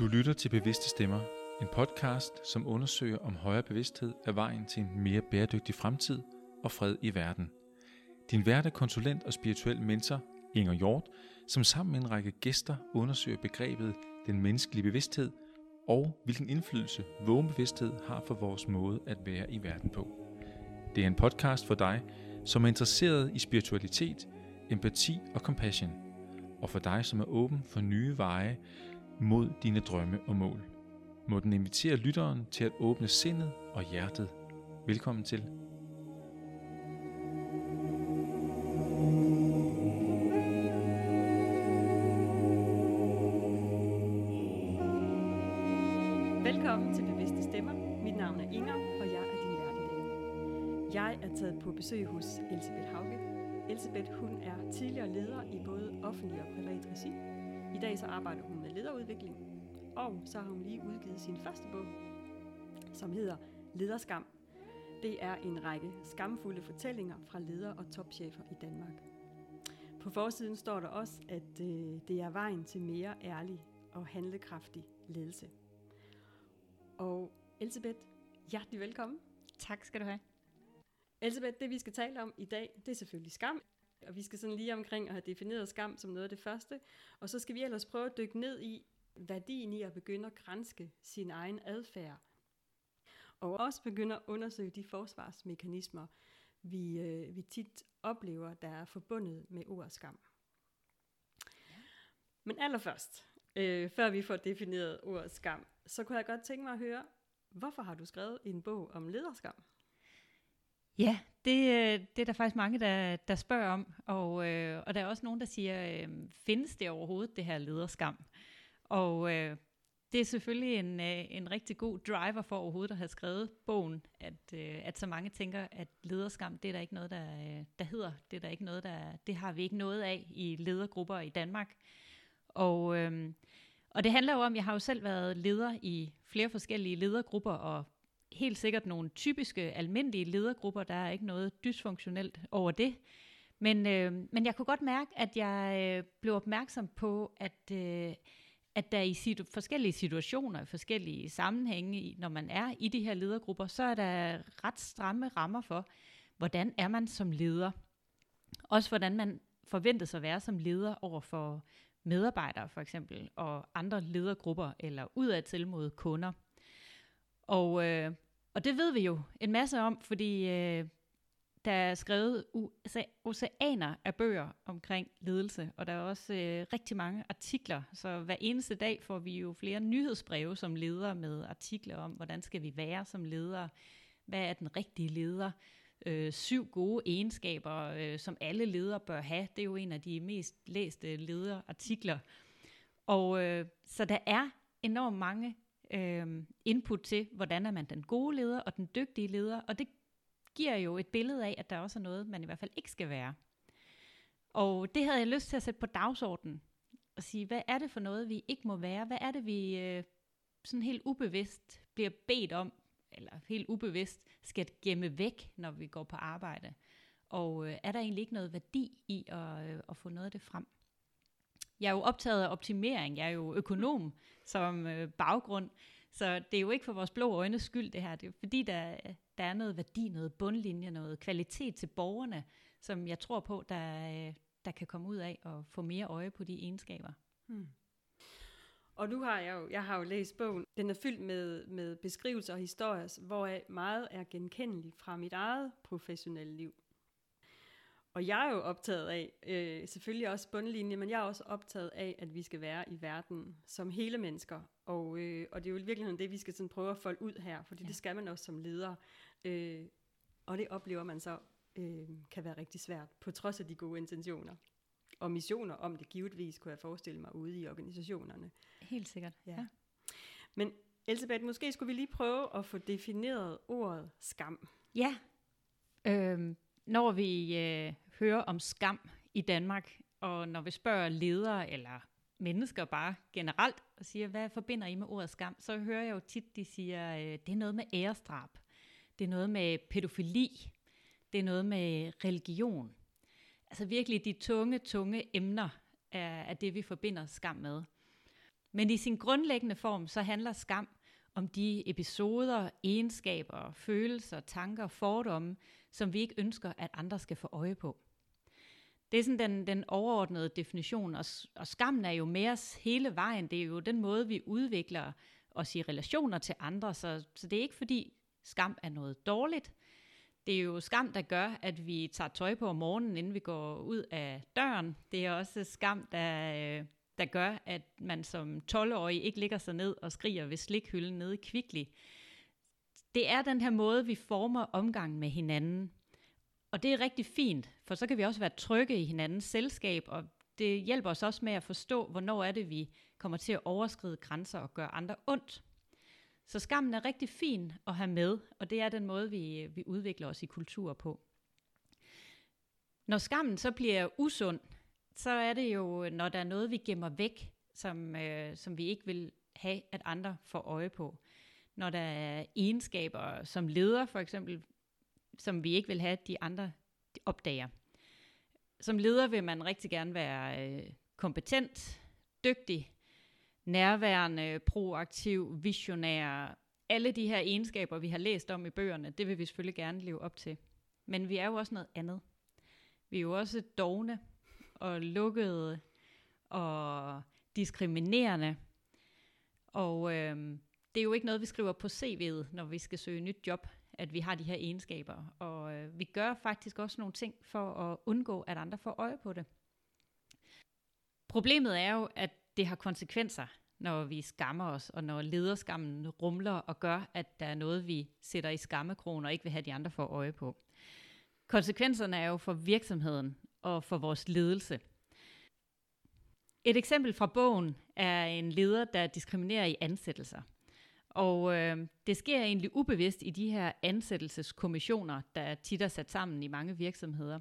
Du lytter til Bevidste Stemmer, en podcast, som undersøger om højere bevidsthed er vejen til en mere bæredygtig fremtid og fred i verden. Din vært er konsulent og spirituel mentor, Inger Hjort, som sammen med en række gæster undersøger begrebet den menneskelige bevidsthed og hvilken indflydelse vågen bevidsthed har for vores måde at være i verden på. Det er en podcast for dig, som er interesseret i spiritualitet, empati og compassion, og for dig, som er åben for nye veje mod dine drømme og mål. Må den invitere lytteren til at åbne sindet og hjertet. Velkommen til. Velkommen til Bevidste Stemmer. Mit navn er Inger, og jeg er din vært i dag. Jeg er taget på besøg hos Elisabeth Hauge. Elisabeth hun er tidligere leder i både offentlig og privat regi. I dag så arbejder hun med lederudvikling, og så har hun lige udgivet sin første bog, som hedder Lederskam. Det er en række skamfulde fortællinger fra ledere og topchefer i Danmark. På forsiden står der også, at øh, det er vejen til mere ærlig og handlekraftig ledelse. Og Elisabeth, hjertelig velkommen. Tak skal du have. Elisabeth, det vi skal tale om i dag, det er selvfølgelig skam. Og vi skal sådan lige omkring at have defineret skam som noget af det første. Og så skal vi ellers prøve at dykke ned i værdien i at begynde at grænske sin egen adfærd. Og også begynde at undersøge de forsvarsmekanismer, vi, øh, vi tit oplever, der er forbundet med ord skam. Men allerførst, øh, før vi får defineret ordet skam, så kunne jeg godt tænke mig at høre, hvorfor har du skrevet en bog om lederskam? Ja, det, øh, det er der faktisk mange, der, der spørger om, og, øh, og der er også nogen, der siger, øh, findes det overhovedet, det her lederskam? Og øh, det er selvfølgelig en, øh, en rigtig god driver for overhovedet at have skrevet bogen, at, øh, at så mange tænker, at lederskam, det er der ikke noget, der, øh, der hedder. Det, er der ikke noget, der, det har vi ikke noget af i ledergrupper i Danmark. Og, øh, og det handler jo om, jeg har jo selv været leder i flere forskellige ledergrupper, og helt sikkert nogle typiske, almindelige ledergrupper. Der er ikke noget dysfunktionelt over det. Men, øh, men jeg kunne godt mærke, at jeg øh, blev opmærksom på, at, øh, at der i situ- forskellige situationer, i forskellige sammenhænge, når man er i de her ledergrupper, så er der ret stramme rammer for, hvordan er man som leder. Også hvordan man forventes at være som leder over for medarbejdere for eksempel, og andre ledergrupper, eller udadtil mod kunder. Og, øh, og det ved vi jo en masse om, fordi øh, der er skrevet oceaner af bøger omkring ledelse, og der er også øh, rigtig mange artikler. Så hver eneste dag får vi jo flere nyhedsbreve som ledere med artikler om, hvordan skal vi være som ledere, hvad er den rigtige leder, øh, syv gode egenskaber, øh, som alle ledere bør have. Det er jo en af de mest læste lederartikler. Og øh, så der er enormt mange øh, input til, hvordan er man den gode leder og den dygtige leder, og det giver jo et billede af, at der også er noget, man i hvert fald ikke skal være. Og det havde jeg lyst til at sætte på dagsordenen, og sige, hvad er det for noget, vi ikke må være? Hvad er det, vi øh, sådan helt ubevidst bliver bedt om, eller helt ubevidst skal gemme væk, når vi går på arbejde? Og øh, er der egentlig ikke noget værdi i at, øh, at få noget af det frem? Jeg er jo optaget af optimering, jeg er jo økonom som øh, baggrund, så det er jo ikke for vores blå øjnes skyld det her, det er jo fordi, der, der er noget værdi, noget bundlinje, noget kvalitet til borgerne, som jeg tror på, der, øh, der kan komme ud af og få mere øje på de egenskaber. Hmm. Og nu har jeg jo, jeg har jo læst bogen. Den er fyldt med, med beskrivelser og historier, hvor meget er genkendeligt fra mit eget professionelle liv. Og jeg er jo optaget af, øh, selvfølgelig også bundlinje, men jeg er også optaget af, at vi skal være i verden som hele mennesker. Og, øh, og det er jo i virkeligheden det, vi skal sådan prøve at folde ud her, fordi ja. det skal man også som leder. Øh, og det oplever man så øh, kan være rigtig svært, på trods af de gode intentioner. Og missioner om det givetvis, kunne jeg forestille mig, ude i organisationerne. Helt sikkert, ja. ja. Men Elisabeth, måske skulle vi lige prøve at få defineret ordet skam. Ja, øhm, når vi øh, hører om skam i Danmark, og når vi spørger ledere eller mennesker bare generelt, og siger, hvad forbinder I med ordet skam, så hører jeg jo tit, de siger, øh, det er noget med ærestrap, det er noget med pædofili, det er noget med religion. Altså virkelig de tunge, tunge emner er, er det, vi forbinder skam med. Men i sin grundlæggende form, så handler skam om de episoder, egenskaber, følelser, tanker, fordomme, som vi ikke ønsker, at andre skal få øje på. Det er sådan den, den overordnede definition, og, og skammen er jo med os hele vejen. Det er jo den måde, vi udvikler os i relationer til andre, så, så det er ikke fordi skam er noget dårligt. Det er jo skam, der gør, at vi tager tøj på om morgenen, inden vi går ud af døren. Det er også skam, der, øh, der gør, at man som 12-årig ikke ligger sig ned og skriger ved slikhylden nede i Kvickly. Det er den her måde, vi former omgangen med hinanden. Og det er rigtig fint, for så kan vi også være trygge i hinandens selskab, og det hjælper os også med at forstå, hvornår er det, vi kommer til at overskride grænser og gøre andre ondt. Så skammen er rigtig fin at have med, og det er den måde, vi, vi udvikler os i kultur på. Når skammen så bliver usund, så er det jo, når der er noget, vi gemmer væk, som, øh, som vi ikke vil have, at andre får øje på. Når der er egenskaber som leder, for eksempel, som vi ikke vil have, at de andre opdager. Som leder vil man rigtig gerne være øh, kompetent, dygtig, nærværende, proaktiv, visionær. Alle de her egenskaber, vi har læst om i bøgerne, det vil vi selvfølgelig gerne leve op til. Men vi er jo også noget andet. Vi er jo også dogne og lukkede og diskriminerende. Og øhm, det er jo ikke noget, vi skriver på CV'et, når vi skal søge nyt job, at vi har de her egenskaber. Og øh, vi gør faktisk også nogle ting for at undgå, at andre får øje på det. Problemet er jo, at det har konsekvenser, når vi skammer os, og når lederskammen rumler og gør, at der er noget, vi sætter i skammekroner og ikke vil have de andre for øje på. Konsekvenserne er jo for virksomheden og for vores ledelse. Et eksempel fra bogen er en leder, der diskriminerer i ansættelser. Og øh, det sker egentlig ubevidst i de her ansættelseskommissioner, der tit er sat sammen i mange virksomheder.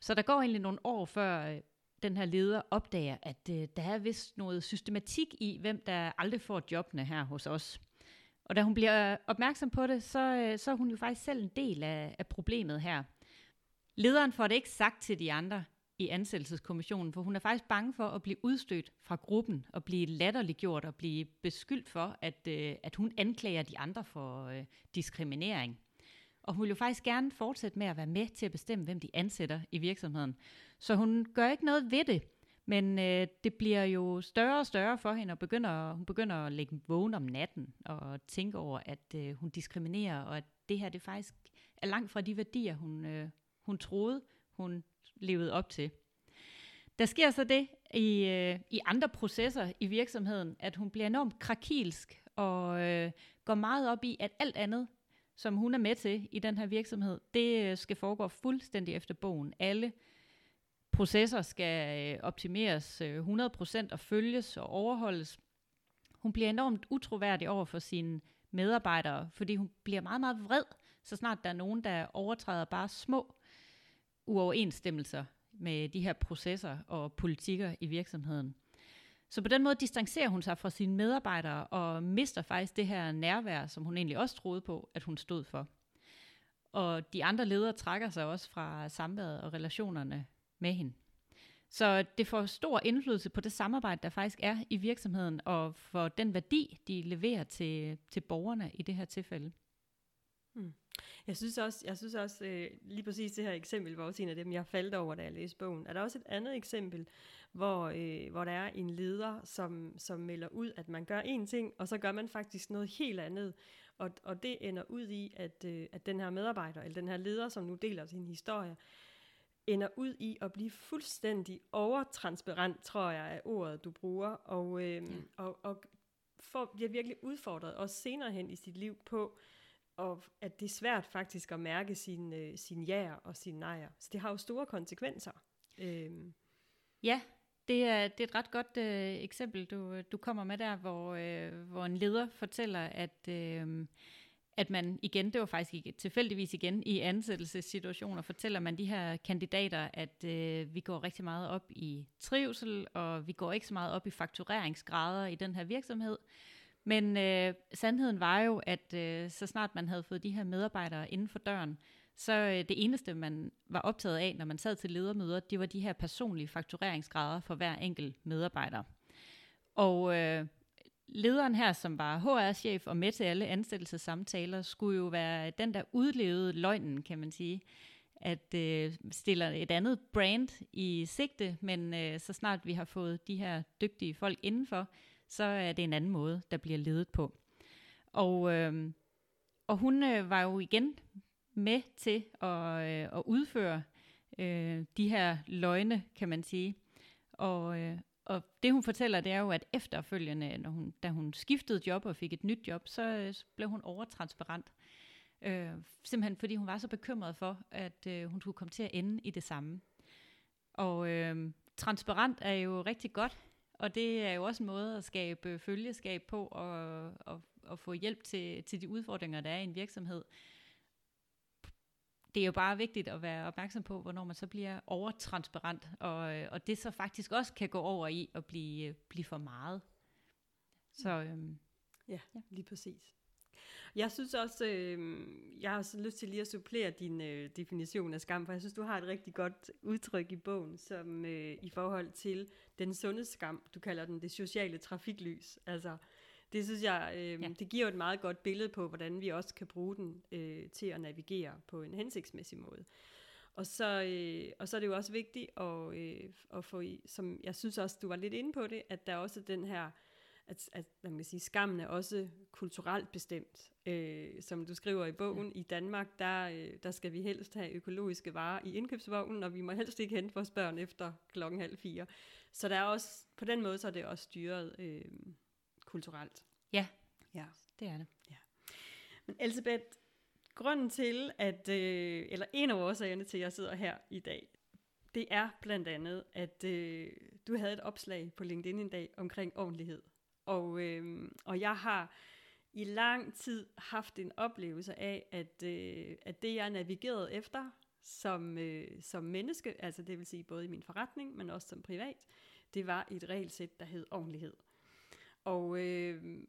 Så der går egentlig nogle år før øh, den her leder opdager, at øh, der er vist noget systematik i, hvem der aldrig får jobbene her hos os. Og da hun bliver øh, opmærksom på det, så, øh, så er hun jo faktisk selv en del af, af problemet her. Lederen får det ikke sagt til de andre i ansættelseskommissionen, for hun er faktisk bange for at blive udstødt fra gruppen og blive latterliggjort og blive beskyldt for, at, øh, at hun anklager de andre for øh, diskriminering. Og hun vil jo faktisk gerne fortsætte med at være med til at bestemme, hvem de ansætter i virksomheden. Så hun gør ikke noget ved det, men øh, det bliver jo større og større for hende, og begynder, hun begynder at lægge vågen om natten og tænke over, at øh, hun diskriminerer, og at det her det faktisk er langt fra de værdier, hun, øh, hun troede, hun levede op til. Der sker så det i, øh, i andre processer i virksomheden, at hun bliver enormt krakilsk og øh, går meget op i, at alt andet, som hun er med til i den her virksomhed, det øh, skal foregå fuldstændig efter bogen. Alle processer skal øh, optimeres øh, 100% og følges og overholdes. Hun bliver enormt utroværdig over for sine medarbejdere, fordi hun bliver meget, meget vred, så snart der er nogen, der overtræder bare små uoverensstemmelser med de her processer og politikker i virksomheden. Så på den måde distancerer hun sig fra sine medarbejdere og mister faktisk det her nærvær, som hun egentlig også troede på, at hun stod for. Og de andre ledere trækker sig også fra samværet og relationerne med hende. Så det får stor indflydelse på det samarbejde, der faktisk er i virksomheden, og for den værdi, de leverer til, til borgerne i det her tilfælde. Hmm. Jeg synes også, jeg synes også øh, lige præcis det her eksempel var også en af dem, jeg faldt over, da jeg læste bogen. Er der også et andet eksempel, hvor, øh, hvor der er en leder, som, som melder ud, at man gør én ting, og så gør man faktisk noget helt andet. Og, og det ender ud i, at, øh, at den her medarbejder, eller den her leder, som nu deler sin historie, ender ud i at blive fuldstændig overtransparent, tror jeg er ordet, du bruger, og, øh, ja. og, og får, bliver virkelig udfordret, også senere hen i sit liv, på, og at det er svært faktisk at mærke sin, øh, sin ja og sin nejer. Så det har jo store konsekvenser. Øhm. Ja, det er, det er et ret godt øh, eksempel, du, du kommer med der, hvor, øh, hvor en leder fortæller, at, øh, at man igen, det var faktisk ikke, tilfældigvis igen i ansættelsessituationer, fortæller man de her kandidater, at øh, vi går rigtig meget op i trivsel, og vi går ikke så meget op i faktureringsgrader i den her virksomhed. Men øh, sandheden var jo, at øh, så snart man havde fået de her medarbejdere inden for døren, så øh, det eneste, man var optaget af, når man sad til ledermøder, det var de her personlige faktureringsgrader for hver enkelt medarbejder. Og øh, lederen her, som var HR-chef og med til alle ansættelsessamtaler, skulle jo være den, der udlevede løgnen, kan man sige. At øh, stiller et andet brand i sigte, men øh, så snart vi har fået de her dygtige folk indenfor, så er det en anden måde, der bliver ledet på. Og, øh, og hun øh, var jo igen med til at, øh, at udføre øh, de her løgne, kan man sige. Og, øh, og det hun fortæller, det er jo, at efterfølgende, når hun, da hun skiftede job og fik et nyt job, så, øh, så blev hun overtransparent. Øh, simpelthen fordi hun var så bekymret for, at øh, hun skulle komme til at ende i det samme. Og øh, transparent er jo rigtig godt, og det er jo også en måde at skabe følgeskab på og, og, og få hjælp til, til de udfordringer, der er i en virksomhed det er jo bare vigtigt at være opmærksom på, hvornår man så bliver overtransparent, og, og det så faktisk også kan gå over i at blive, blive for meget. Så øhm, ja, ja, lige præcis. Jeg synes også, øh, jeg har også lyst til lige at supplere din øh, definition af skam, for jeg synes, du har et rigtig godt udtryk i bogen, som øh, i forhold til den sunde skam, du kalder den det sociale trafiklys. Altså, det synes jeg, øh, ja. det giver et meget godt billede på, hvordan vi også kan bruge den øh, til at navigere på en hensigtsmæssig måde. Og så, øh, og så er det jo også vigtigt at, øh, at få, i, som jeg synes også, du var lidt inde på det, at der er også den her, at, at hvad man kan sige, skammen er også kulturelt bestemt. Øh, som du skriver i bogen, ja. i Danmark, der, øh, der skal vi helst have økologiske varer i indkøbsvognen, og vi må helst ikke hente vores børn efter klokken halv fire. Så der er også, på den måde, så er det også styret øh, kulturelt. Ja, ja, det er det. Ja. Men Elisabeth, grunden til, at, øh, eller en af årsagerne til, at jeg sidder her i dag, det er blandt andet, at øh, du havde et opslag på LinkedIn en dag omkring ordentlighed. Og, øh, og jeg har i lang tid haft en oplevelse af, at, øh, at det jeg navigerede efter som, øh, som menneske, altså det vil sige både i min forretning, men også som privat, det var et regelsæt, der hed ordentlighed. Og, øh,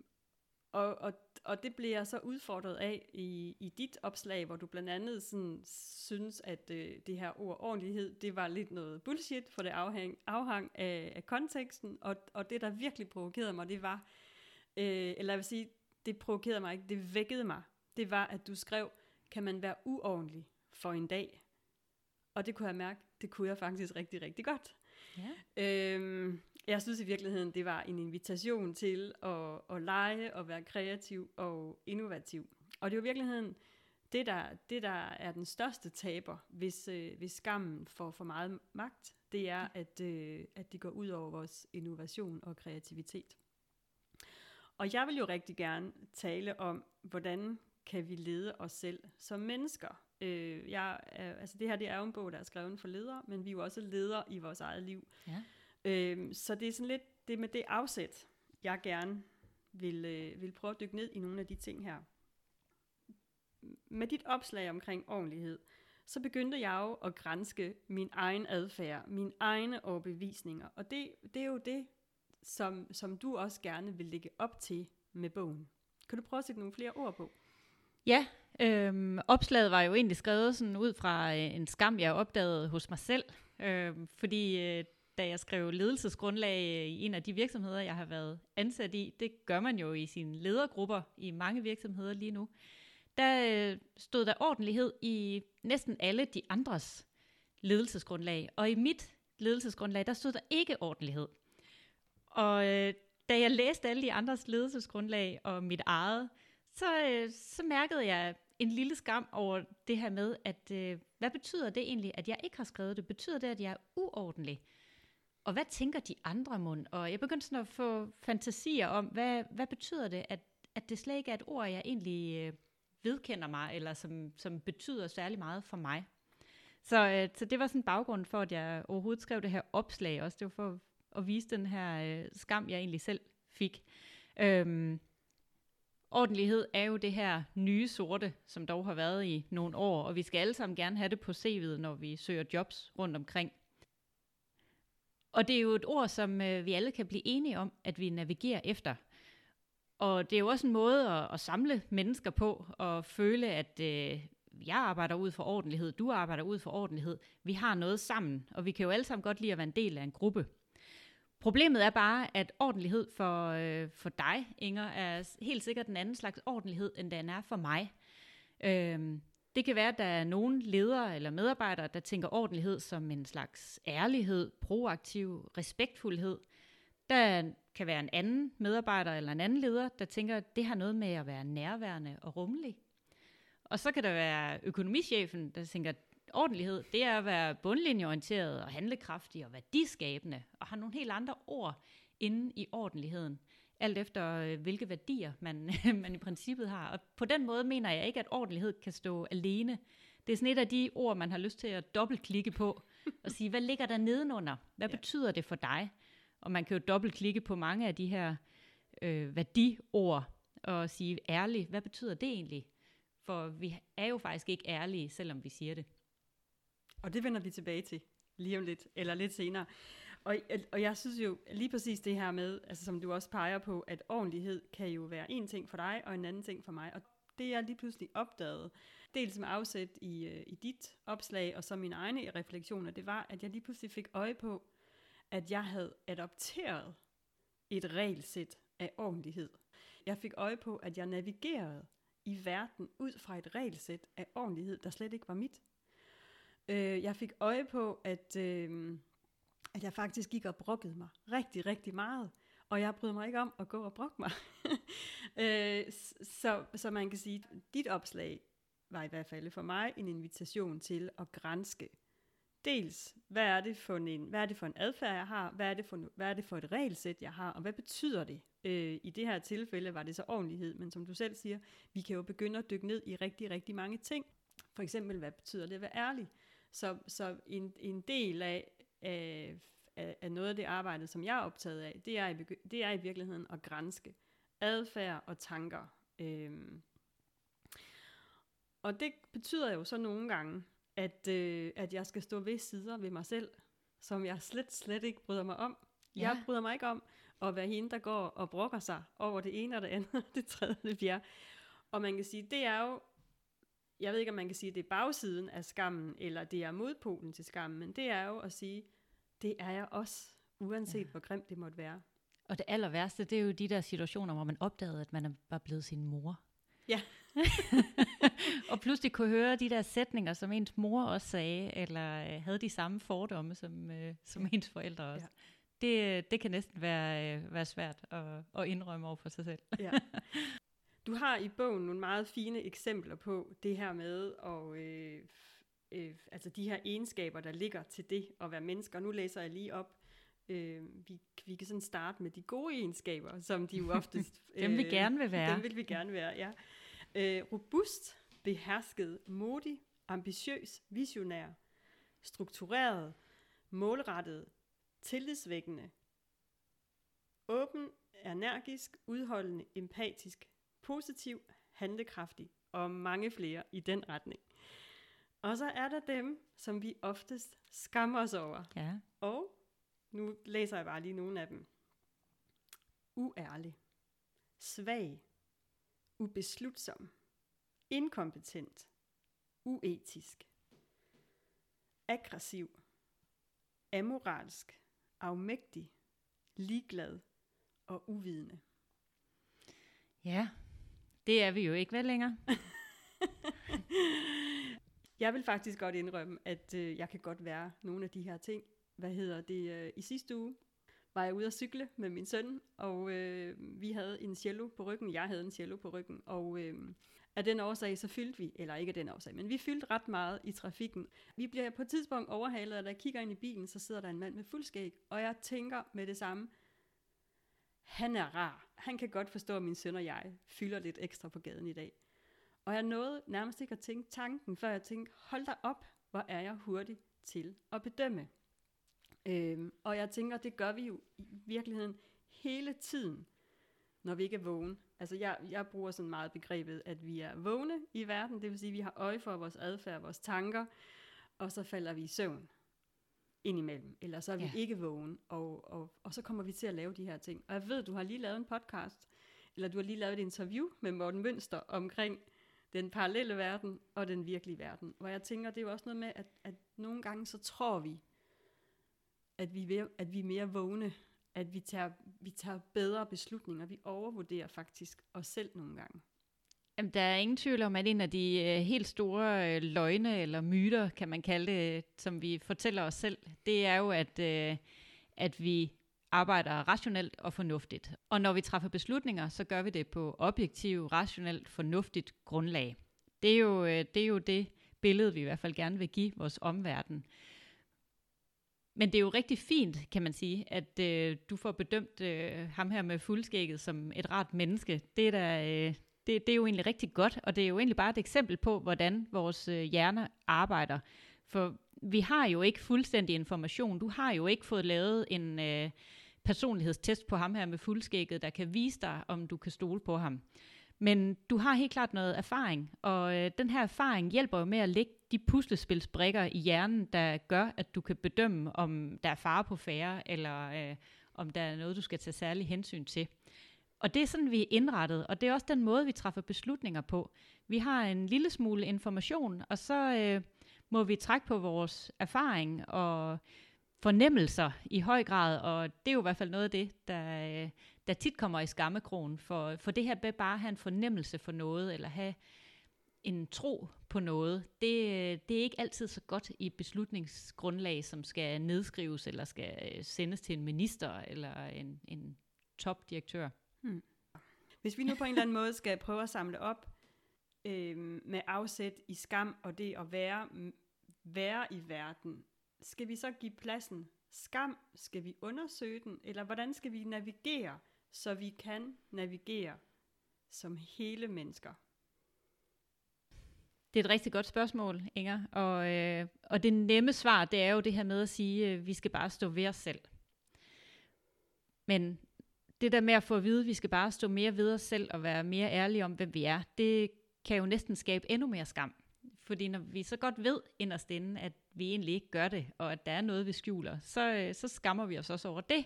og, og, og det bliver jeg så udfordret af i, i dit opslag, hvor du blandt andet sådan, synes, at øh, det her ord ordentlighed, det var lidt noget bullshit, for det afhæng, afhang af, af konteksten, og, og det, der virkelig provokerede mig, det var, øh, eller jeg vil sige, det provokerede mig ikke, det vækkede mig, det var, at du skrev, kan man være uordentlig for en dag? Og det kunne jeg mærke, det kunne jeg faktisk rigtig, rigtig godt. Ja. Øhm, jeg synes i virkeligheden, det var en invitation til at, at lege og være kreativ og innovativ. Og det er jo i virkeligheden det, der, det, der er den største taber, hvis, øh, hvis skammen får for meget magt, det er, at, øh, at det går ud over vores innovation og kreativitet. Og jeg vil jo rigtig gerne tale om, hvordan kan vi lede os selv som mennesker. Øh, jeg, altså det her det er jo en bog, der er skrevet for ledere, men vi er jo også ledere i vores eget liv. Ja. Øh, så det er sådan lidt det med det afsæt, jeg gerne vil, øh, vil prøve at dykke ned i nogle af de ting her. Med dit opslag omkring ordentlighed, så begyndte jeg jo at grænske min egen adfærd, mine egne overbevisninger. Og det, det er jo det, som, som du også gerne vil lægge op til med bogen. Kan du prøve at sætte nogle flere ord på? Ja, øhm, opslaget var jo egentlig skrevet sådan ud fra øh, en skam, jeg opdagede hos mig selv. Øhm, fordi øh, da jeg skrev ledelsesgrundlag øh, i en af de virksomheder, jeg har været ansat i, det gør man jo i sine ledergrupper i mange virksomheder lige nu, der øh, stod der ordentlighed i næsten alle de andres ledelsesgrundlag. Og i mit ledelsesgrundlag, der stod der ikke ordentlighed. Og øh, da jeg læste alle de andres ledelsesgrundlag og mit eget, så, øh, så mærkede jeg en lille skam over det her med, at øh, hvad betyder det egentlig, at jeg ikke har skrevet det? Betyder det, at jeg er uordentlig? Og hvad tænker de andre mund? Og jeg begyndte sådan at få fantasier om, hvad, hvad betyder det, at, at det slet ikke er et ord, jeg egentlig øh, vedkender mig, eller som, som betyder særlig meget for mig. Så, øh, så det var sådan baggrund for, at jeg overhovedet skrev det her opslag også. Det var for at vise den her øh, skam, jeg egentlig selv fik. Øhm, ordentlighed er jo det her nye sorte, som dog har været i nogle år, og vi skal alle sammen gerne have det på CV'et, når vi søger jobs rundt omkring. Og det er jo et ord, som øh, vi alle kan blive enige om, at vi navigerer efter. Og det er jo også en måde at, at samle mennesker på, og føle, at øh, jeg arbejder ud for ordentlighed, du arbejder ud for ordentlighed. Vi har noget sammen, og vi kan jo alle sammen godt lide at være en del af en gruppe. Problemet er bare, at ordentlighed for, øh, for dig, Inger, er helt sikkert en anden slags ordentlighed, end den er for mig. Øhm, det kan være, at der er nogle ledere eller medarbejdere, der tænker ordentlighed som en slags ærlighed, proaktiv, respektfuldhed. Der kan være en anden medarbejder eller en anden leder, der tænker, at det har noget med at være nærværende og rummelig. Og så kan der være økonomichefen, der tænker, at ordentlighed, det er at være bundlinjeorienteret og handlekraftig og værdiskabende, og har nogle helt andre ord inde i ordentligheden, alt efter øh, hvilke værdier man, man i princippet har. Og på den måde mener jeg ikke, at ordentlighed kan stå alene. Det er sådan et af de ord, man har lyst til at dobbeltklikke på, og sige, hvad ligger der nedenunder? Hvad ja. betyder det for dig? Og man kan jo dobbeltklikke på mange af de her øh, værdiord, og sige ærligt, hvad betyder det egentlig? For vi er jo faktisk ikke ærlige, selvom vi siger det. Og det vender vi tilbage til lige om lidt, eller lidt senere. Og, og jeg synes jo lige præcis det her med, altså som du også peger på, at ordentlighed kan jo være en ting for dig, og en anden ting for mig. Og det jeg lige pludselig opdagede, dels med afsæt i, øh, i dit opslag, og så mine egne refleksioner, det var, at jeg lige pludselig fik øje på, at jeg havde adopteret et regelsæt af ordentlighed. Jeg fik øje på, at jeg navigerede i verden ud fra et regelsæt af ordentlighed, der slet ikke var mit. Øh, jeg fik øje på, at, øh, at jeg faktisk gik og brokkede mig rigtig, rigtig meget. Og jeg bryder mig ikke om at gå og brokke mig. øh, så, så man kan sige, at dit opslag var i hvert fald for mig en invitation til at grænske. Dels, hvad er det for en, hvad er det for en adfærd, jeg har? Hvad er det for, hvad er det for et regelsæt, jeg har? Og hvad betyder det? Øh, I det her tilfælde var det så ordentlighed, men som du selv siger, vi kan jo begynde at dykke ned i rigtig, rigtig mange ting. For eksempel, hvad betyder det at være ærlig? Så, så en, en del af, af, af noget af det arbejde, som jeg er optaget af, det er i, det er i virkeligheden at grænske adfærd og tanker. Øhm. Og det betyder jo så nogle gange, at, øh, at jeg skal stå ved sider ved mig selv, som jeg slet, slet ikke bryder mig om. Ja. Jeg bryder mig ikke om at være hende, der går og brokker sig over det ene og det andet, det tredje og det fjerde. Og man kan sige, det er jo jeg ved ikke, om man kan sige, at det er bagsiden af skammen, eller det er modpolen til skammen, men det er jo at sige, det er jeg også, uanset ja. hvor grimt det måtte være. Og det aller værste, det er jo de der situationer, hvor man opdagede, at man var blevet sin mor. Ja. og pludselig kunne høre de der sætninger, som ens mor også sagde, eller øh, havde de samme fordomme, som, øh, som ens forældre også. Ja. Det, det kan næsten være, øh, være svært at, at indrømme over for sig selv. ja. Du har i bogen nogle meget fine eksempler på det her med, og øh, øh, altså de her egenskaber, der ligger til det at være mennesker. Nu læser jeg lige op. Øh, vi, vi kan sådan starte med de gode egenskaber, som de jo oftest... dem vi øh, gerne vil være. Dem vil vi gerne være, ja. Øh, robust, behersket, modig, ambitiøs, visionær, struktureret, målrettet, tillidsvækkende, åben, energisk, udholdende, empatisk, positiv, handlekraftig og mange flere i den retning. Og så er der dem, som vi oftest skammer os over. Ja. Og nu læser jeg bare lige nogle af dem. Uærlig, svag, ubeslutsom, inkompetent, uetisk, aggressiv, amoralsk, afmægtig, ligeglad og uvidende. Ja, det er vi jo ikke vel længere. jeg vil faktisk godt indrømme, at øh, jeg kan godt være nogle af de her ting. Hvad hedder det? Øh, I sidste uge var jeg ude at cykle med min søn, og øh, vi havde en cello på ryggen. Jeg havde en cello på ryggen, og øh, af den årsag, så fyldte vi, eller ikke af den årsag, men vi fyldte ret meget i trafikken. Vi bliver på et tidspunkt overhalet, og da jeg kigger ind i bilen, så sidder der en mand med fuld skæg, og jeg tænker med det samme, han er rar. Han kan godt forstå, at min søn og jeg fylder lidt ekstra på gaden i dag. Og jeg nåede nærmest ikke at tænke tanken, før jeg tænkte, hold da op, hvor er jeg hurtig til at bedømme. Øhm, og jeg tænker, det gør vi jo i virkeligheden hele tiden, når vi ikke er vågne. Altså jeg, jeg bruger sådan meget begrebet, at vi er vågne i verden, det vil sige, at vi har øje for vores adfærd, vores tanker, og så falder vi i søvn indimellem, eller så er vi ja. ikke vågen, og, og, og så kommer vi til at lave de her ting. Og jeg ved, du har lige lavet en podcast, eller du har lige lavet et interview med Morten Mønster omkring den parallelle verden og den virkelige verden. Hvor jeg tænker, det er jo også noget med, at, at nogle gange så tror vi, at vi, er, at vi er mere vågne, at vi tager, vi tager bedre beslutninger. Vi overvurderer faktisk os selv nogle gange. Jamen, der er ingen tvivl om, at en af de øh, helt store øh, løgne eller myter, kan man kalde det, som vi fortæller os selv, det er jo, at, øh, at vi arbejder rationelt og fornuftigt. Og når vi træffer beslutninger, så gør vi det på objektivt, rationelt, fornuftigt grundlag. Det er jo det, er jo det billede, vi i hvert fald gerne vil give vores omverden. Men det er jo rigtig fint, kan man sige, at øh, du får bedømt øh, ham her med fuldskægget som et rart menneske. Det er, da, øh, det, det er jo egentlig rigtig godt, og det er jo egentlig bare et eksempel på, hvordan vores øh, hjerner arbejder. For vi har jo ikke fuldstændig information. Du har jo ikke fået lavet en øh, personlighedstest på ham her med fuldskægget, der kan vise dig, om du kan stole på ham. Men du har helt klart noget erfaring, og øh, den her erfaring hjælper jo med at lægge de puslespilsbrikker i hjernen, der gør, at du kan bedømme, om der er fare på færre, eller øh, om der er noget, du skal tage særlig hensyn til. Og det er sådan, vi er indrettet, og det er også den måde, vi træffer beslutninger på. Vi har en lille smule information, og så øh, må vi trække på vores erfaring og fornemmelser i høj grad, og det er jo i hvert fald noget af det, der, øh, der tit kommer i skammekrogen, for, for det her med bare at have en fornemmelse for noget, eller have en tro på noget, det, øh, det er ikke altid så godt i beslutningsgrundlag, som skal nedskrives, eller skal øh, sendes til en minister, eller en, en topdirektør. Hmm. Hvis vi nu på en eller anden måde skal prøve at samle op øh, med afsæt i skam og det at være, være i verden, skal vi så give pladsen skam? Skal vi undersøge den? Eller hvordan skal vi navigere, så vi kan navigere som hele mennesker? Det er et rigtig godt spørgsmål, Inger. Og, øh, og det nemme svar, det er jo det her med at sige, øh, vi skal bare stå ved os selv. Men det der med at få at vide, at vi skal bare stå mere ved os selv og være mere ærlige om, hvem vi er, det kan jo næsten skabe endnu mere skam. Fordi når vi så godt ved inderst inde, at vi egentlig ikke gør det, og at der er noget, vi skjuler, så, øh, så skammer vi os også over det.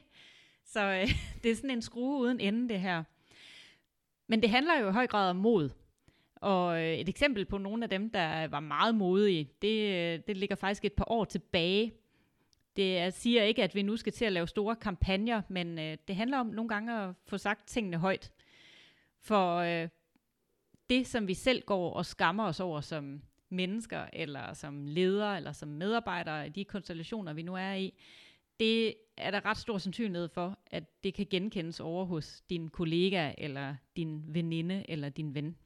Så øh, det er sådan en skrue uden ende, det her. Men det handler jo i høj grad om mod. Og øh, et eksempel på nogle af dem, der var meget modige, det, øh, det ligger faktisk et par år tilbage. Det siger ikke, at vi nu skal til at lave store kampagner, men øh, det handler om nogle gange at få sagt tingene højt. For øh, det, som vi selv går og skammer os over som mennesker, eller som ledere, eller som medarbejdere i de konstellationer, vi nu er i, det er der ret stor sandsynlighed for, at det kan genkendes over hos din kollega, eller din veninde, eller din ven.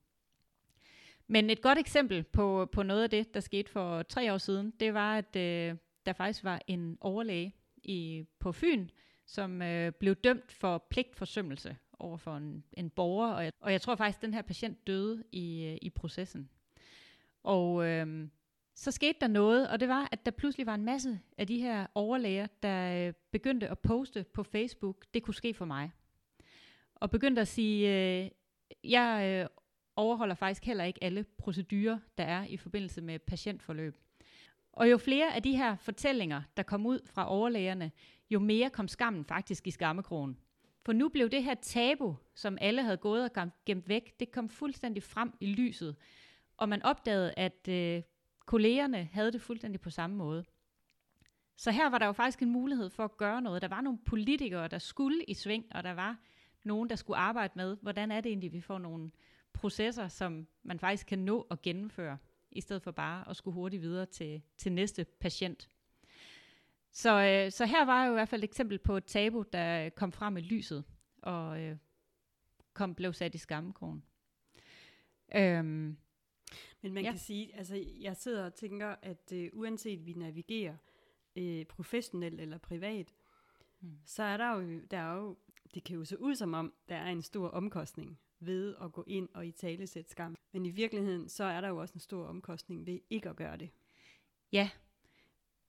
Men et godt eksempel på, på noget af det, der skete for tre år siden, det var, at øh, der faktisk var en overlæge i, på Fyn, som øh, blev dømt for pligtforsømmelse over for en, en borger, og jeg, og jeg tror faktisk, at den her patient døde i, øh, i processen. Og øh, så skete der noget, og det var, at der pludselig var en masse af de her overlæger, der øh, begyndte at poste på Facebook, det kunne ske for mig. Og begyndte at sige, øh, jeg øh, overholder faktisk heller ikke alle procedurer, der er i forbindelse med patientforløb. Og jo flere af de her fortællinger, der kom ud fra overlægerne, jo mere kom skammen faktisk i skammekrogen. For nu blev det her tabu, som alle havde gået og gemt væk, det kom fuldstændig frem i lyset. Og man opdagede, at øh, kollegerne havde det fuldstændig på samme måde. Så her var der jo faktisk en mulighed for at gøre noget. Der var nogle politikere, der skulle i sving, og der var nogen, der skulle arbejde med, hvordan er det egentlig, vi får nogle processer, som man faktisk kan nå at gennemføre, i stedet for bare at skulle hurtigt videre til, til næste patient. Så, øh, så her var jo i hvert fald et eksempel på et tabu, der kom frem i lyset, og øh, kom, blev sat i skammekrogen. Øhm, Men man ja. kan sige, altså jeg sidder og tænker, at øh, uanset vi navigerer øh, professionelt eller privat, hmm. så er der jo, der er jo, det kan jo se ud som om, der er en stor omkostning ved at gå ind og i tale sætte skam. Men i virkeligheden, så er der jo også en stor omkostning ved ikke at gøre det. Ja,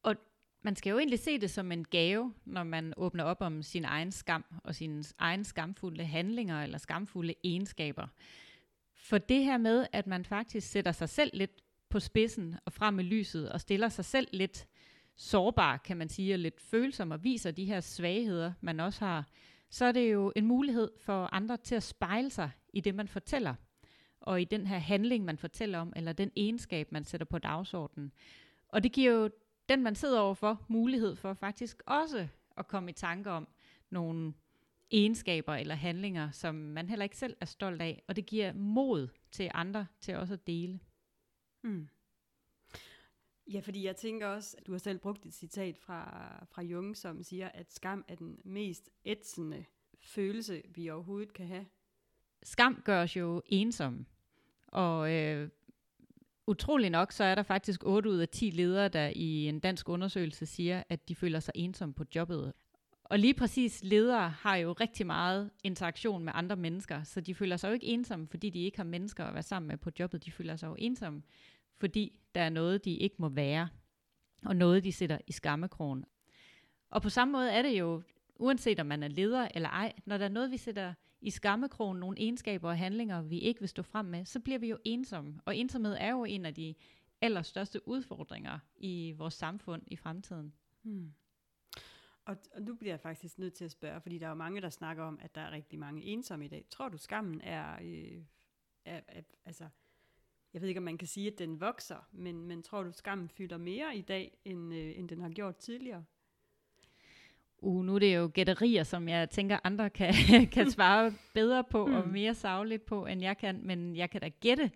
og man skal jo egentlig se det som en gave, når man åbner op om sin egen skam og sine egen skamfulde handlinger eller skamfulde egenskaber. For det her med, at man faktisk sætter sig selv lidt på spidsen og frem i lyset og stiller sig selv lidt sårbar, kan man sige, og lidt følsom og viser de her svagheder, man også har, så er det jo en mulighed for andre til at spejle sig i det, man fortæller, og i den her handling, man fortæller om, eller den egenskab, man sætter på dagsordenen. Og det giver jo den, man sidder overfor, mulighed for faktisk også at komme i tanke om, nogle egenskaber eller handlinger, som man heller ikke selv er stolt af, og det giver mod til andre til også at dele. Mm. Ja, fordi jeg tænker også, at du har selv brugt et citat fra, fra Jung, som siger, at skam er den mest ætsende følelse, vi overhovedet kan have. Skam gør os jo ensomme, og øh, utrolig nok, så er der faktisk 8 ud af 10 ledere, der i en dansk undersøgelse siger, at de føler sig ensomme på jobbet. Og lige præcis ledere har jo rigtig meget interaktion med andre mennesker, så de føler sig jo ikke ensomme, fordi de ikke har mennesker at være sammen med på jobbet. De føler sig jo ensomme, fordi der er noget, de ikke må være, og noget, de sætter i skammekrogen. Og på samme måde er det jo, uanset om man er leder eller ej, når der er noget, vi sætter i skammekrogen, nogle egenskaber og handlinger, vi ikke vil stå frem med, så bliver vi jo ensomme. Og ensomhed er jo en af de allerstørste udfordringer i vores samfund i fremtiden. Hmm. Og, og nu bliver jeg faktisk nødt til at spørge, fordi der er jo mange, der snakker om, at der er rigtig mange ensomme i dag. Tror du, skammen er, øh, er, er altså, jeg ved ikke, om man kan sige, at den vokser, men, men tror du, skammen fylder mere i dag, end, øh, end den har gjort tidligere? Uh, nu er det jo gætterier, som jeg tænker, andre kan, kan svare bedre på, mm. og mere savligt på, end jeg kan, men jeg kan da gætte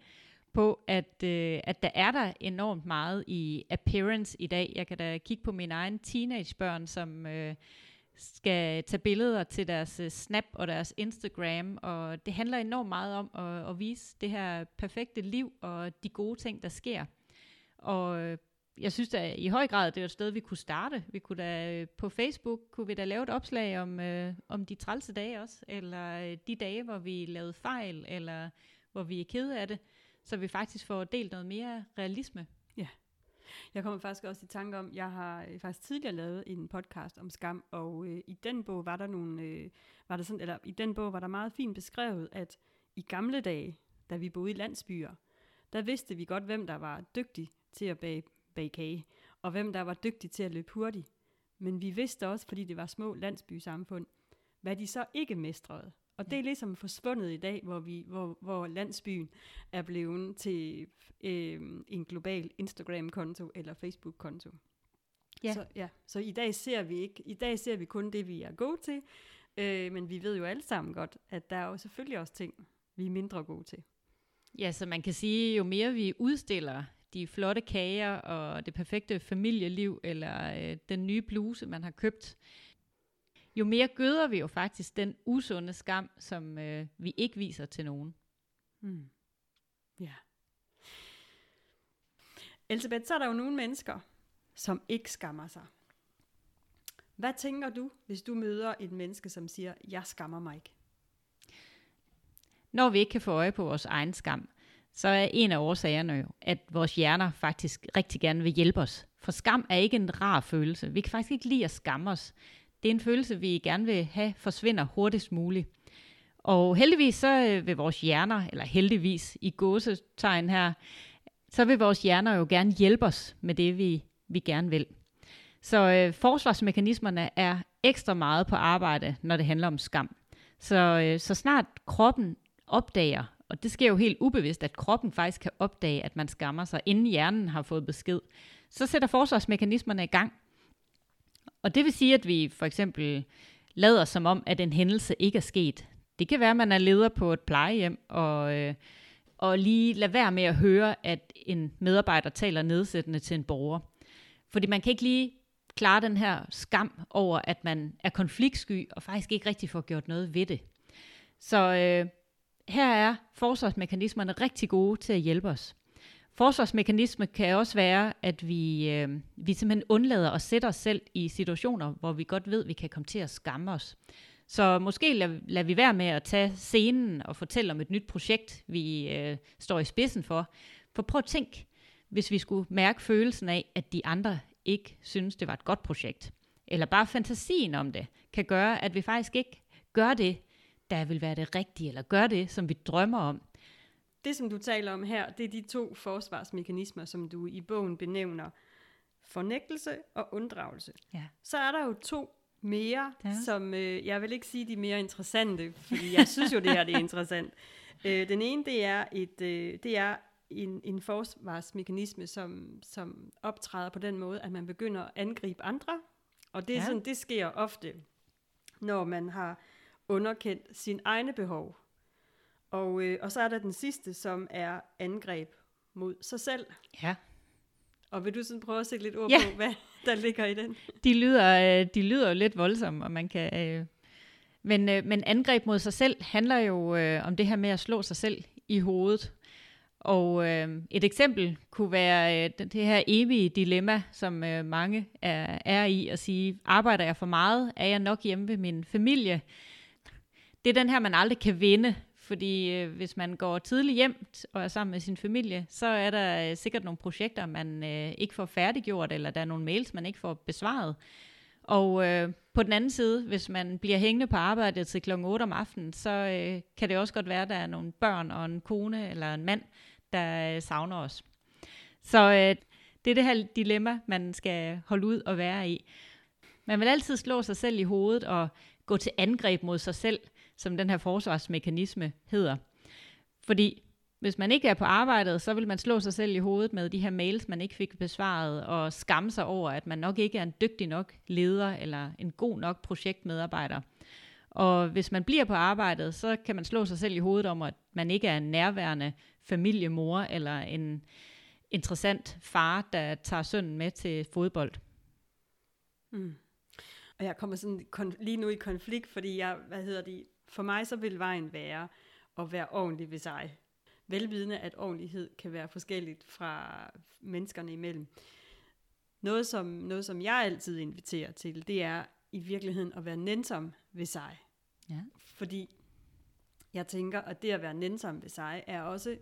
på, at, øh, at der er der enormt meget i appearance i dag. Jeg kan da kigge på mine egne teenagebørn, som øh, skal tage billeder til deres øh, Snap og deres Instagram, og det handler enormt meget om at, at vise det her perfekte liv og de gode ting, der sker. Og øh, jeg synes da i høj grad, det er et sted, vi kunne starte. Vi kunne da øh, på Facebook kunne vi da lave et opslag om, øh, om de trælse dage også, eller de dage, hvor vi lavede fejl, eller hvor vi er kede af det, så vi faktisk får delt noget mere realisme. Jeg kommer faktisk også i tanke om, jeg har øh, faktisk tidligere lavet en podcast om skam, og øh, i den bog var der nogle, øh, var der sådan, eller i den bog var der meget fint beskrevet, at i gamle dage, da vi boede i landsbyer, der vidste vi godt, hvem der var dygtig til at bage, bage kage, og hvem der var dygtig til at løbe hurtigt. Men vi vidste også, fordi det var små landsbysamfund, hvad de så ikke mestrede. Og det er ligesom forsvundet i dag, hvor, vi, hvor, hvor landsbyen er blevet til øh, en global Instagram-konto eller Facebook-konto. Ja. Så, ja. så i dag ser vi ikke, i dag ser vi kun det, vi er gode til, øh, men vi ved jo alle sammen godt, at der er jo selvfølgelig også ting, vi er mindre gode til. Ja, så man kan sige, jo mere vi udstiller de flotte kager og det perfekte familieliv, eller øh, den nye bluse, man har købt, jo mere gøder vi jo faktisk den usunde skam, som øh, vi ikke viser til nogen. Hmm. Ja. Elisabeth, så er der jo nogle mennesker, som ikke skammer sig. Hvad tænker du, hvis du møder et menneske, som siger, jeg skammer mig ikke? Når vi ikke kan få øje på vores egen skam, så er en af årsagerne jo, at vores hjerner faktisk rigtig gerne vil hjælpe os. For skam er ikke en rar følelse. Vi kan faktisk ikke lide at skamme os. Det er en følelse, vi gerne vil have forsvinder hurtigst muligt. Og heldigvis så øh, vil vores hjerner, eller heldigvis i gåsetegn her, så vil vores hjerner jo gerne hjælpe os med det, vi, vi gerne vil. Så øh, forsvarsmekanismerne er ekstra meget på arbejde, når det handler om skam. Så, øh, så snart kroppen opdager, og det sker jo helt ubevidst, at kroppen faktisk kan opdage, at man skammer sig, inden hjernen har fået besked, så sætter forsvarsmekanismerne i gang, og det vil sige, at vi for eksempel lader som om, at en hændelse ikke er sket. Det kan være, at man er leder på et plejehjem, og, øh, og lige lade være med at høre, at en medarbejder taler nedsættende til en borger. Fordi man kan ikke lige klare den her skam over, at man er konfliktsky, og faktisk ikke rigtig får gjort noget ved det. Så øh, her er forsvarsmekanismerne rigtig gode til at hjælpe os. Forsvarsmekanisme kan også være, at vi, øh, vi simpelthen undlader at sætte os selv i situationer, hvor vi godt ved, at vi kan komme til at skamme os. Så måske lader, lad vi være med at tage scenen og fortælle om et nyt projekt, vi øh, står i spidsen for. For prøv at tænk, hvis vi skulle mærke følelsen af, at de andre ikke synes, det var et godt projekt. Eller bare fantasien om det kan gøre, at vi faktisk ikke gør det, der vil være det rigtige, eller gør det, som vi drømmer om det, som du taler om her, det er de to forsvarsmekanismer, som du i bogen benævner fornægtelse og unddragelse. Ja. Så er der jo to mere, ja. som øh, jeg vil ikke sige de mere interessante, fordi jeg synes jo, det her det er interessant. Øh, den ene, det er, et, øh, det er en, en forsvarsmekanisme, som, som optræder på den måde, at man begynder at angribe andre. Og det, er ja. sådan, det sker ofte når man har underkendt sin egne behov. Og, øh, og så er der den sidste, som er angreb mod sig selv. Ja. Og vil du sådan prøve at sætte lidt ord Ja. på, hvad der ligger i den? De lyder, øh, de lyder jo lidt voldsomme, og man kan... Øh, men, øh, men angreb mod sig selv handler jo øh, om det her med at slå sig selv i hovedet. Og øh, et eksempel kunne være øh, det det her evige dilemma, som øh, mange er, er i, at sige, arbejder jeg for meget? Er jeg nok hjemme ved min familie? Det er den her, man aldrig kan vinde, fordi øh, hvis man går tidligt hjem og er sammen med sin familie, så er der øh, sikkert nogle projekter, man øh, ikke får færdiggjort, eller der er nogle mails, man ikke får besvaret. Og øh, på den anden side, hvis man bliver hængende på arbejdet til klokken 8 om aftenen, så øh, kan det også godt være, at der er nogle børn og en kone eller en mand, der øh, savner os. Så øh, det er det her dilemma, man skal holde ud og være i. Man vil altid slå sig selv i hovedet og gå til angreb mod sig selv, som den her forsvarsmekanisme hedder. Fordi hvis man ikke er på arbejdet, så vil man slå sig selv i hovedet med de her mails, man ikke fik besvaret, og skamme sig over, at man nok ikke er en dygtig nok leder eller en god nok projektmedarbejder. Og hvis man bliver på arbejdet, så kan man slå sig selv i hovedet om, at man ikke er en nærværende familiemor eller en interessant far, der tager sønnen med til fodbold. Mm. Og jeg kommer sådan kon- lige nu i konflikt, fordi jeg, hvad hedder det, for mig så vil vejen være at være ordentlig ved sig. Velvidende, at ordentlighed kan være forskelligt fra menneskerne imellem. Noget som, noget, som jeg altid inviterer til, det er i virkeligheden at være nænsom ved sig. Ja. Fordi jeg tænker, at det at være nænsom ved sig, er også,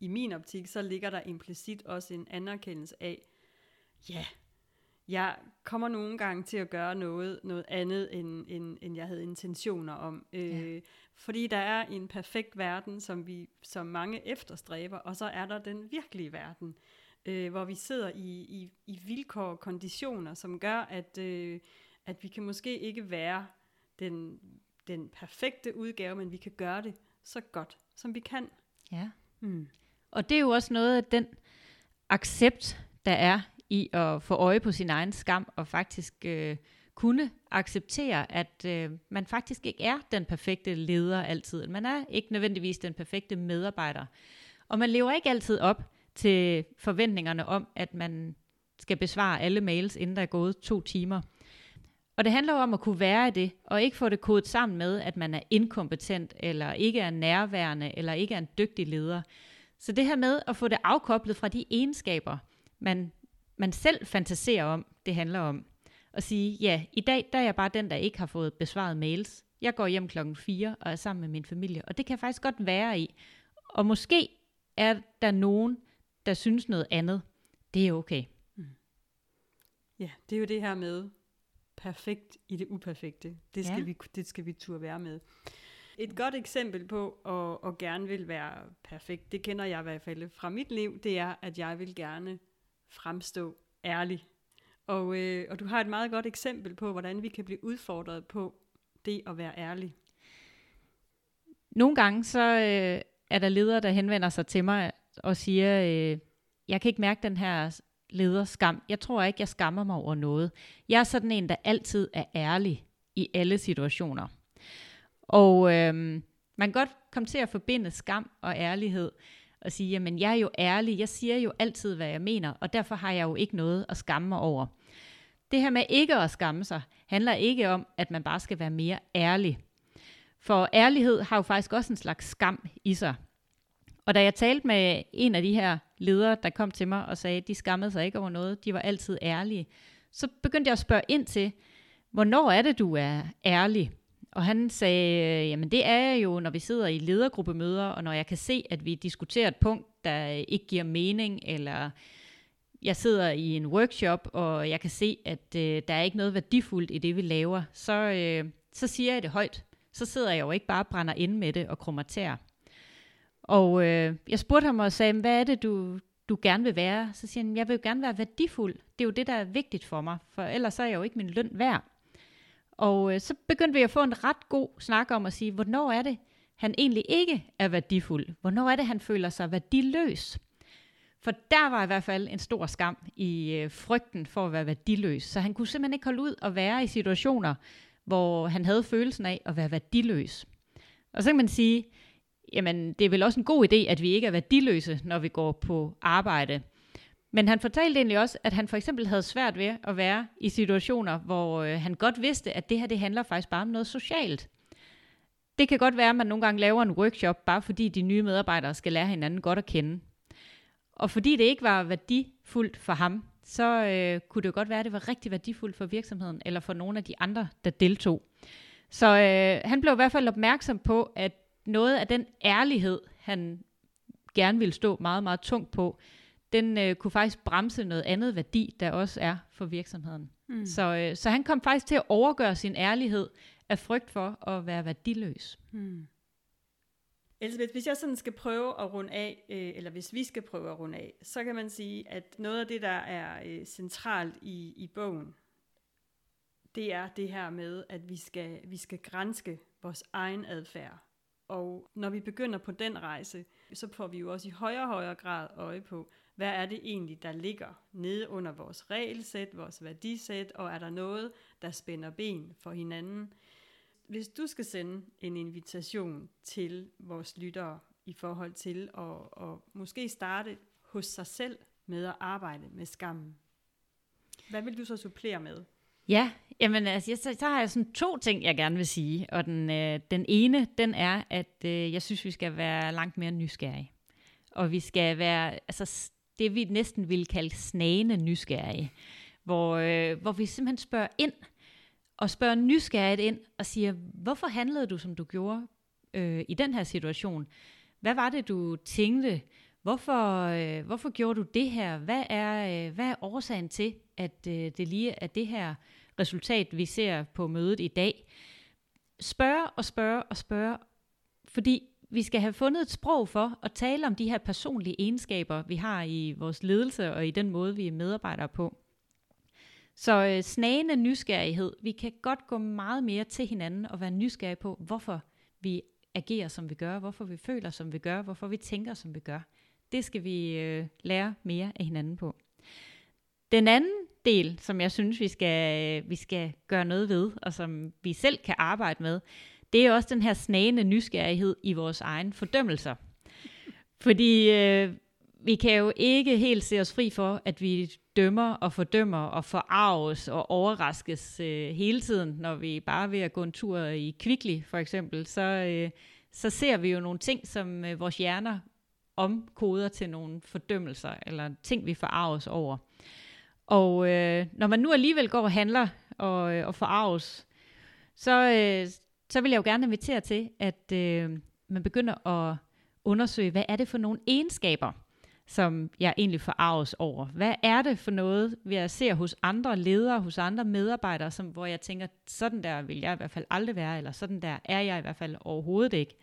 i min optik, så ligger der implicit også en anerkendelse af, ja, jeg kommer nogle gange til at gøre noget, noget andet, end, end, end jeg havde intentioner om. Øh, Ja. Fordi der er en perfekt verden, som, vi, som mange efterstræber, og så er der den virkelige verden, øh, hvor vi sidder i, i, i vilkår og konditioner, som gør, at, øh, at vi kan måske ikke være den, den perfekte udgave, men vi kan gøre det så godt, som vi kan. Ja. Mm. Og det er jo også noget af den accept, der er i at få øje på sin egen skam, og faktisk øh, kunne acceptere, at øh, man faktisk ikke er den perfekte leder altid. Man er ikke nødvendigvis den perfekte medarbejder. Og man lever ikke altid op til forventningerne om, at man skal besvare alle mails, inden der er gået to timer. Og det handler om at kunne være i det, og ikke få det kodet sammen med, at man er inkompetent, eller ikke er nærværende, eller ikke er en dygtig leder. Så det her med at få det afkoblet fra de egenskaber, man, man selv fantaserer om, det handler om. At sige, ja, i dag der er jeg bare den, der ikke har fået besvaret mails. Jeg går hjem klokken 4 og er sammen med min familie, og det kan jeg faktisk godt være i. Og måske er der nogen, der synes noget andet. Det er okay. Ja, det er jo det her med perfekt i det uperfekte. Det skal, Ja. vi, det skal vi turde være med. Et godt eksempel på at, at gerne vil være perfekt, det kender jeg i hvert fald fra mit liv, det er, at jeg vil gerne fremstå ærlig. Og, øh, og du har et meget godt eksempel på, hvordan vi kan blive udfordret på det at være ærlig. Nogle gange så øh, er der ledere, der henvender sig til mig og siger, øh, jeg kan ikke mærke den her lederskam. Jeg tror ikke, jeg skammer mig over noget. Jeg er sådan en, der altid er ærlig i alle situationer. Og øh, man kan godt komme til at forbinde skam og ærlighed og sige, jamen jeg er jo ærlig, jeg siger jo altid, hvad jeg mener, og derfor har jeg jo ikke noget at skamme mig over. Det her med ikke at skamme sig, handler ikke om, at man bare skal være mere ærlig. For ærlighed har jo faktisk også en slags skam i sig. Og da jeg talte med en af de her ledere, der kom til mig og sagde, at de skammede sig ikke over noget, de var altid ærlige, så begyndte jeg at spørge ind til, hvornår er det, du er ærlig? Og han sagde, øh, jamen det er jeg jo, når vi sidder i ledergruppemøder, og når jeg kan se, at vi diskuterer et punkt, der ikke giver mening, eller jeg sidder i en workshop, og jeg kan se, at øh, der er ikke noget værdifuldt i det, vi laver, så, øh, så siger jeg det højt. Så sidder jeg jo ikke bare og brænder ind med det og krummer Og øh, jeg spurgte ham og sagde, hvad er det, du, du gerne vil være? Så siger han, jeg vil jo gerne være værdifuld. Det er jo det, der er vigtigt for mig, for ellers er jeg jo ikke min løn værd. Og øh, så begyndte vi at få en ret god snak om at sige, hvornår er det, han egentlig ikke er værdifuld? Hvornår er det, han føler sig værdiløs? For der var i hvert fald en stor skam i øh, frygten for at være værdiløs. Så han kunne simpelthen ikke holde ud og være i situationer, hvor han havde følelsen af at være værdiløs. Og så kan man sige, jamen det er vel også en god idé, at vi ikke er værdiløse, når vi går på arbejde. Men han fortalte egentlig også, at han for eksempel havde svært ved at være i situationer, hvor øh, han godt vidste, at det her det handler faktisk bare om noget socialt. Det kan godt være, at man nogle gange laver en workshop, bare fordi de nye medarbejdere skal lære hinanden godt at kende. Og fordi det ikke var værdifuldt for ham, så øh, kunne det jo godt være, at det var rigtig værdifuldt for virksomheden, eller for nogle af de andre, der deltog. Så øh, han blev i hvert fald opmærksom på, at noget af den ærlighed, han gerne ville stå meget, meget tungt på, den øh, kunne faktisk bremse noget andet værdi, der også er for virksomheden. Mm. Så, øh, så han kom faktisk til at overgøre sin ærlighed af frygt for at være værdiløs. Mm. Elisabeth, hvis jeg sådan skal prøve at runde af, øh, eller hvis vi skal prøve at runde af, så kan man sige, at noget af det, der er øh, centralt i, i bogen, det er det her med, at vi skal, vi skal grænske vores egen adfærd. Og når vi begynder på den rejse, så får vi jo også i højere og højere grad øje på, hvad er det egentlig, der ligger nede under vores regelsæt, vores værdisæt, og er der noget, der spænder ben for hinanden. Hvis du skal sende en invitation til vores lyttere i forhold til at, at måske starte hos sig selv med at arbejde med skammen, hvad vil du så supplere med? Ja, jamen altså, så, så har jeg sådan to ting, jeg gerne vil sige. Og den, øh, den ene, den er, at øh, jeg synes, vi skal være langt mere nysgerrige. Og vi skal være, altså det vi næsten ville kalde snagende nysgerrige. Hvor, øh, hvor vi simpelthen spørger ind, og spørger nysgerrigt ind, og siger, hvorfor handlede du, som du gjorde øh, i den her situation? Hvad var det, du tænkte? Hvorfor, øh, hvorfor gjorde du det her? Hvad er, øh, hvad er årsagen til, at øh, det lige er det her resultat, vi ser på mødet i dag? Spørg og spørg og spørg, fordi vi skal have fundet et sprog for at tale om de her personlige egenskaber, vi har i vores ledelse og i den måde, vi er medarbejdere på. Så øh, snagende nysgerrighed. Vi kan godt gå meget mere til hinanden og være nysgerrige på, hvorfor vi agerer, som vi gør, hvorfor vi føler, som vi gør, hvorfor vi tænker, som vi gør. Det skal vi øh, lære mere af hinanden på. Den anden del, som jeg synes, vi skal, øh, vi skal gøre noget ved, og som vi selv kan arbejde med, det er også den her snagende nysgerrighed i vores egen fordømmelser. Fordi øh, vi kan jo ikke helt se os fri for, at vi dømmer og fordømmer og forarves og overraskes øh, hele tiden, når vi bare ved at gå en tur i Kvickly for eksempel, så, øh, så ser vi jo nogle ting, som øh, vores hjerner omkoder til nogle fordømmelser, eller ting, vi forarves over. Og øh, når man nu alligevel går og handler og, øh, og forarves, så, øh, så vil jeg jo gerne invitere til, at øh, man begynder at undersøge, hvad er det for nogle egenskaber, som jeg egentlig forarves over. Hvad er det for noget, jeg ser hos andre ledere, hos andre medarbejdere, som, hvor jeg tænker, sådan der vil jeg i hvert fald aldrig være, eller sådan der er jeg i hvert fald overhovedet ikke.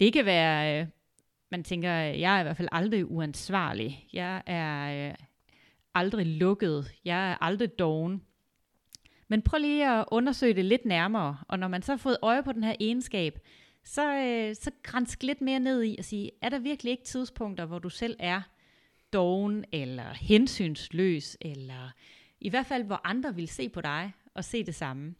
Det kan være, øh, man tænker, jeg er i hvert fald aldrig uansvarlig. Jeg er øh, aldrig lukket. Jeg er aldrig doven. Men prøv lige at undersøge det lidt nærmere, og når man så har fået øje på den her egenskab, så, øh, så grænsk lidt mere ned i at sige, er der virkelig ikke tidspunkter, hvor du selv er doven eller hensynsløs, eller i hvert fald, hvor andre vil se på dig og se det samme.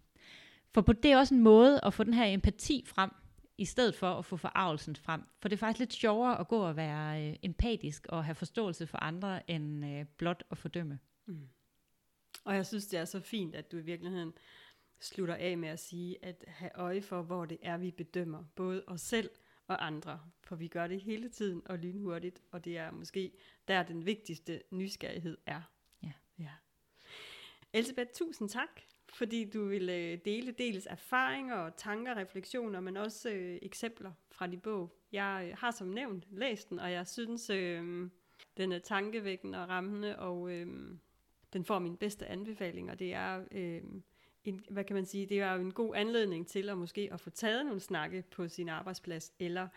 For på det er også en måde at få den her empati frem, i stedet for at få forarvelsen frem. For det er faktisk lidt sjovere at gå og være øh, empatisk og have forståelse for andre, end øh, blot at fordømme. Mm. Og jeg synes, det er så fint, at du i virkeligheden slutter af med at sige, at have øje for, hvor det er, vi bedømmer, både os selv og andre. For vi gør det hele tiden og lynhurtigt, og det er måske der den vigtigste nysgerrighed er. Ja. ja. Elisabeth, tusind tak, fordi du ville dele dels erfaringer og tanker, refleksioner, men også øh, eksempler fra din bog. Jeg har som nævnt læst den, og jeg synes, øh, den er tankevækkende og rammende, og øh, den får min bedste anbefaling, og det er, øh, en, hvad kan man sige, det er jo en god anledning til at måske at få taget nogle snakke på sin arbejdsplads, eller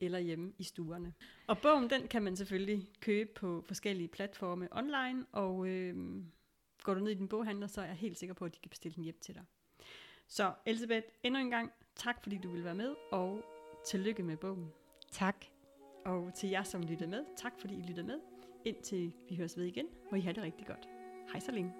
eller hjemme i stuerne. Og bogen, den kan man selvfølgelig købe på forskellige platforme online, og øh, går du ned i din boghandler, så er jeg helt sikker på, at de kan bestille den hjem til dig. Så Elisabeth, endnu en gang tak, fordi du vil være med, og tillykke med bogen. Tak. Og til jer, som lyttede med, tak fordi I lyttede med. Indtil vi høres ved igen, må I have det rigtig godt. Hej så længe.